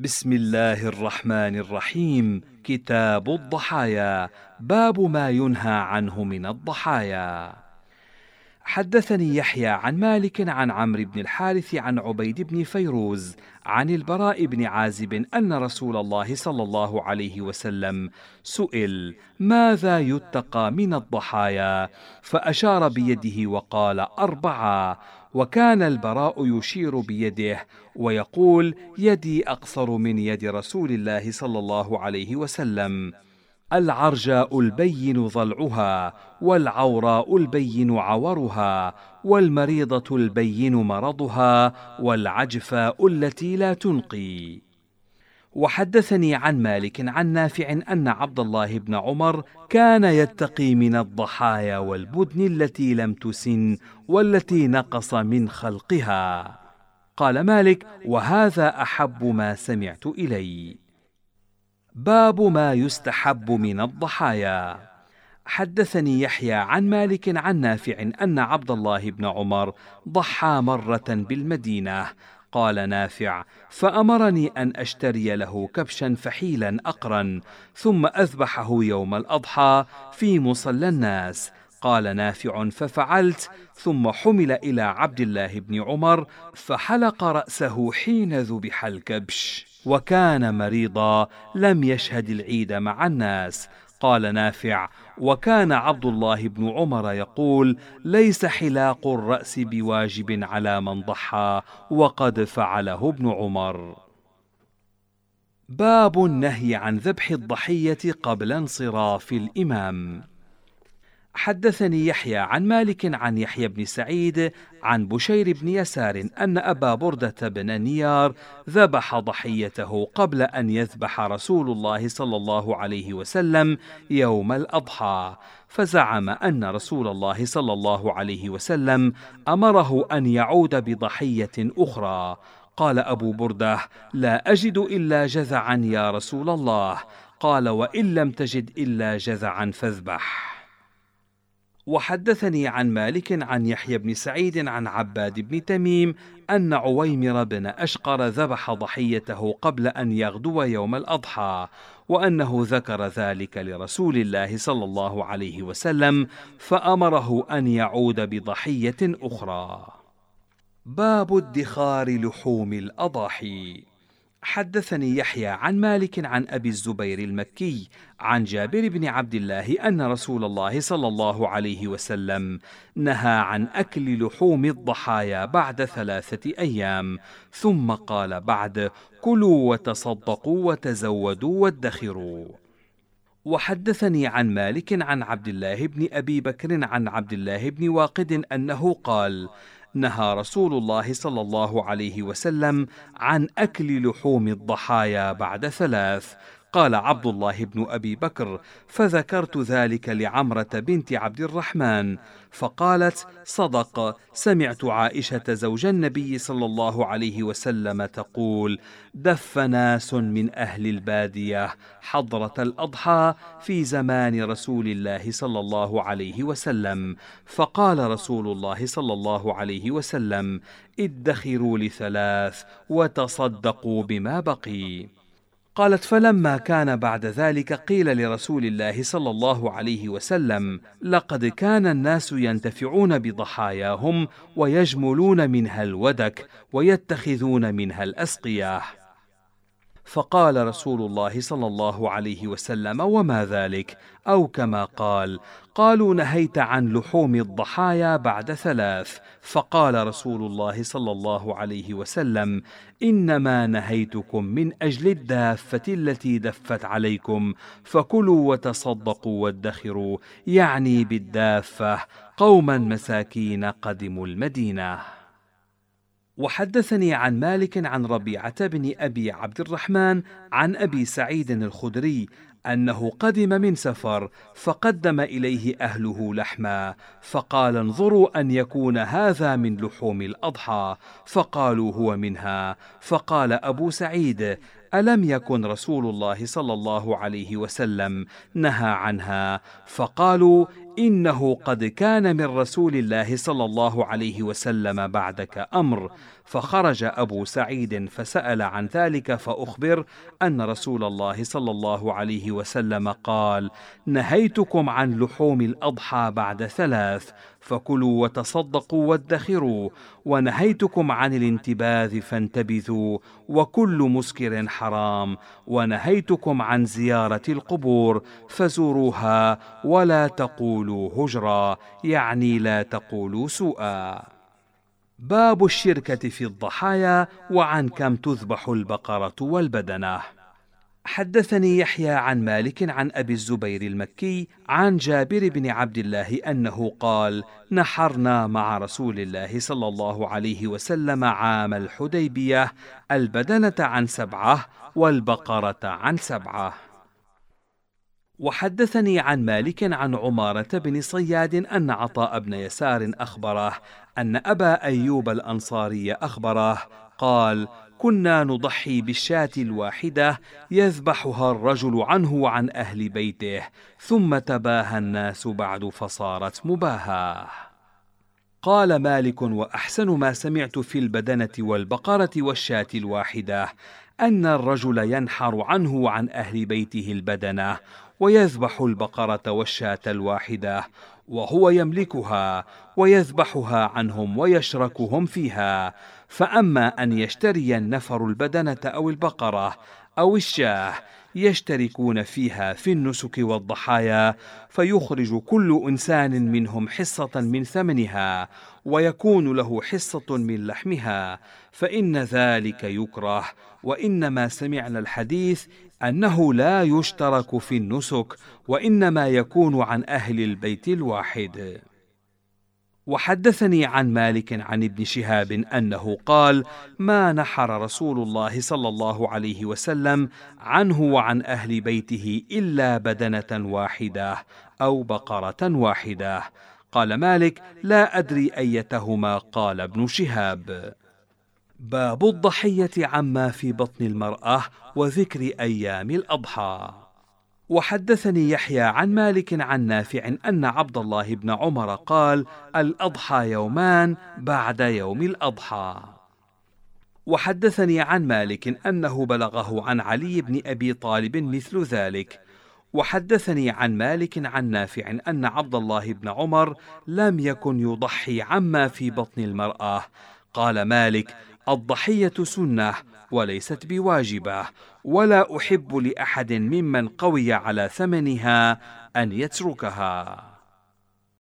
بسم الله الرحمن الرحيم. كتاب الضحايا. باب ما ينهى عنه من الضحايا. حدثني يحيى عن مالك عن عمرو بن الحارث عن عبيد بن فيروز عن البراء بن عازب أن رسول الله صلى الله عليه وسلم سئل ماذا يتقى من الضحايا؟ فأشار بيده وقال أربعة. وكان البراء يشير بيده ويقول يدي أقصر من يد رسول الله صلى الله عليه وسلم. العرجاء البين ضلعها والعوراء البين عورها والمريضة البين مرضها والعجفاء التي لا تنقي. وحدثني عن مالك عن نافع أن عبد الله بن عمر كان يتقي من الضحايا والبدن التي لم تسن والتي نقص من خلقها. قال مالك وهذا أحب ما سمعت إلي. باب ما يستحب من الضحايا. حدثني يحيى عن مالك عن نافع أن عبد الله بن عمر ضحى مرة بالمدينة قال نافع فأمرني أن أشتري له كبشا فحيلا اقرا ثم أذبحه يوم الأضحى في مصلى الناس. قال نافع ففعلت ثم حمل إلى عبد الله بن عمر فحلق رأسه حين ذبح الكبش. وكان مريضا لم يشهد العيد مع الناس. قال نافع وكان عبد الله بن عمر يقول ليس حلاق الرأس بواجب على من ضحى وقد فعله ابن عمر. باب النهي عن ذبح الضحية قبل انصراف الإمام. حدثني يحيى عن مالك عن يحيى بن سعيد عن بشير بن يسار أن أبا بردة بن نيار ذبح ضحيته قبل أن يذبح رسول الله صلى الله عليه وسلم يوم الأضحى فزعم أن رسول الله صلى الله عليه وسلم أمره أن يعود بضحية أخرى. قال أبو بردة لا أجد إلا جذعا يا رسول الله قال وإن لم تجد إلا جذعا فاذبح وحدثني عن مالك عن يحيى بن سعيد عن عباد بن تميم أن عويمر بن أشقر ذبح ضحيته قبل أن يغدو يوم الأضحى وأنه ذكر ذلك لرسول الله صلى الله عليه وسلم فأمره أن يعود بضحية أخرى. باب ادخار لحوم الأضاحي حدثني يحيى عن مالك عن أبي الزبير المكي عن جابر بن عبد الله أن رسول الله صلى الله عليه وسلم نهى عن أكل لحوم الضحايا بعد ثلاثة أيام ثم قال بعد كلوا وتصدقوا وتزودوا وادخروا وحدثني عن مالك عن عبد الله بن أبي بكر عن عبد الله بن واقد أنه قال نهى رسول الله صلى الله عليه وسلم عن أكل لحوم الضحايا بعد ثلاث قال عبد الله بن أبي بكر فذكرت ذلك لعمرة بنت عبد الرحمن. فقالت صدق سمعت عائشة زوج النبي صلى الله عليه وسلم تقول دف ناس من أهل البادية حضرة الأضحى في زمان رسول الله صلى الله عليه وسلم. فقال رسول الله صلى الله عليه وسلم ادخروا لثلاث وتصدقوا بما بقي. قالت فلما كان بعد ذلك قيل لرسول الله صلى الله عليه وسلم لقد كان الناس ينتفعون بضحاياهم ويجملون منها الودك ويتخذون منها الاسقياه فقال رسول الله صلى الله عليه وسلم وما ذلك؟ أو كما قال قالوا نهيت عن لحوم الضحايا بعد ثلاث. فقال رسول الله صلى الله عليه وسلم إنما نهيتكم من أجل الدافة التي دفت عليكم فكلوا وتصدقوا وادخروا يعني بالدافة قوما مساكين قدموا المدينة. وحدثني عن مالك عن ربيعة بن أبي عبد الرحمن عن أبي سعيد الخدري أنه قدم من سفر فقدم إليه أهله لحما فقال انظروا أن يكون هذا من لحوم الأضحى. فقالوا هو منها. فقال أبو سعيد ألم يكن رسول الله صلى الله عليه وسلم نهى عنها؟ فقالوا إنه قد كان من رسول الله صلى الله عليه وسلم بعدك أمر. فخرج أبو سعيد فسأل عن ذلك فأخبر أن رسول الله صلى الله عليه وسلم قال نهيتكم عن لحوم الأضحى بعد ثلاث فكلوا وتصدقوا وادخروا ونهيتكم عن الانتباذ فانتبذوا وكل مسكر حرام ونهيتكم عن زيارة القبور فزوروها ولا تقولوا هجرا يعني لا تقولوا سوءا. باب الشركة في الضحايا وعن كم تذبح البقرة والبدنة. حدثني يحيى عن مالك عن أبي الزبير المكي عن جابر بن عبد الله أنه قال نحرنا مع رسول الله صلى الله عليه وسلم عام الحديبية البدنة عن سبعة والبقرة عن سبعة. وحدثني عن مالك عن عمارة بن صياد أن عطاء بن يسار أخبره أن أبا أيوب الأنصاري أخبره قال: كنا نضحي بالشاة الواحدة يذبحها الرجل عنه وعن أهل بيته، ثم تباهى الناس بعد فصارت مباهاة. قال مالك وأحسن ما سمعت في البدنة والبقرة والشاة الواحدة أن الرجل ينحر عنه وعن أهل بيته البدنة ويذبح البقرة والشاة الواحدة وهو يملكها ويذبحها عنهم ويشركهم فيها فأما أن يشتري النفر البدنة أو البقرة أو الشاة يشتركون فيها في النسك والضحايا فيخرج كل إنسان منهم حصة من ثمنها ويكون له حصة من لحمها فإن ذلك يكره. وإنما سمعنا الحديث أنه لا يشترك في النسك وإنما يكون عن أهل البيت الواحد. وحدثني عن مالك عن ابن شهاب أنه قال ما نحر رسول الله صلى الله عليه وسلم عنه وعن أهل بيته إلا بدنة واحدة أو بقرة واحدة قال مالك لا أدري أيتهما قال ابن شهاب باب الضحية عما في بطن المرأة وذكر أيام الأضحى وحدثني يحيى عن مالك عن نافع أن عبد الله بن عمر قال الأضحى يومان بعد يوم الأضحى. وحدثني عن مالك أنه بلغه عن علي بن أبي طالب مثل ذلك. وحدثني عن مالك عن نافع أن عبد الله بن عمر لم يكن يضحي عما في بطن المرأة. قال مالك الضحية سنة وليست بواجبة ولا أحب لأحد ممن قوي على ثمنها أن يتركها.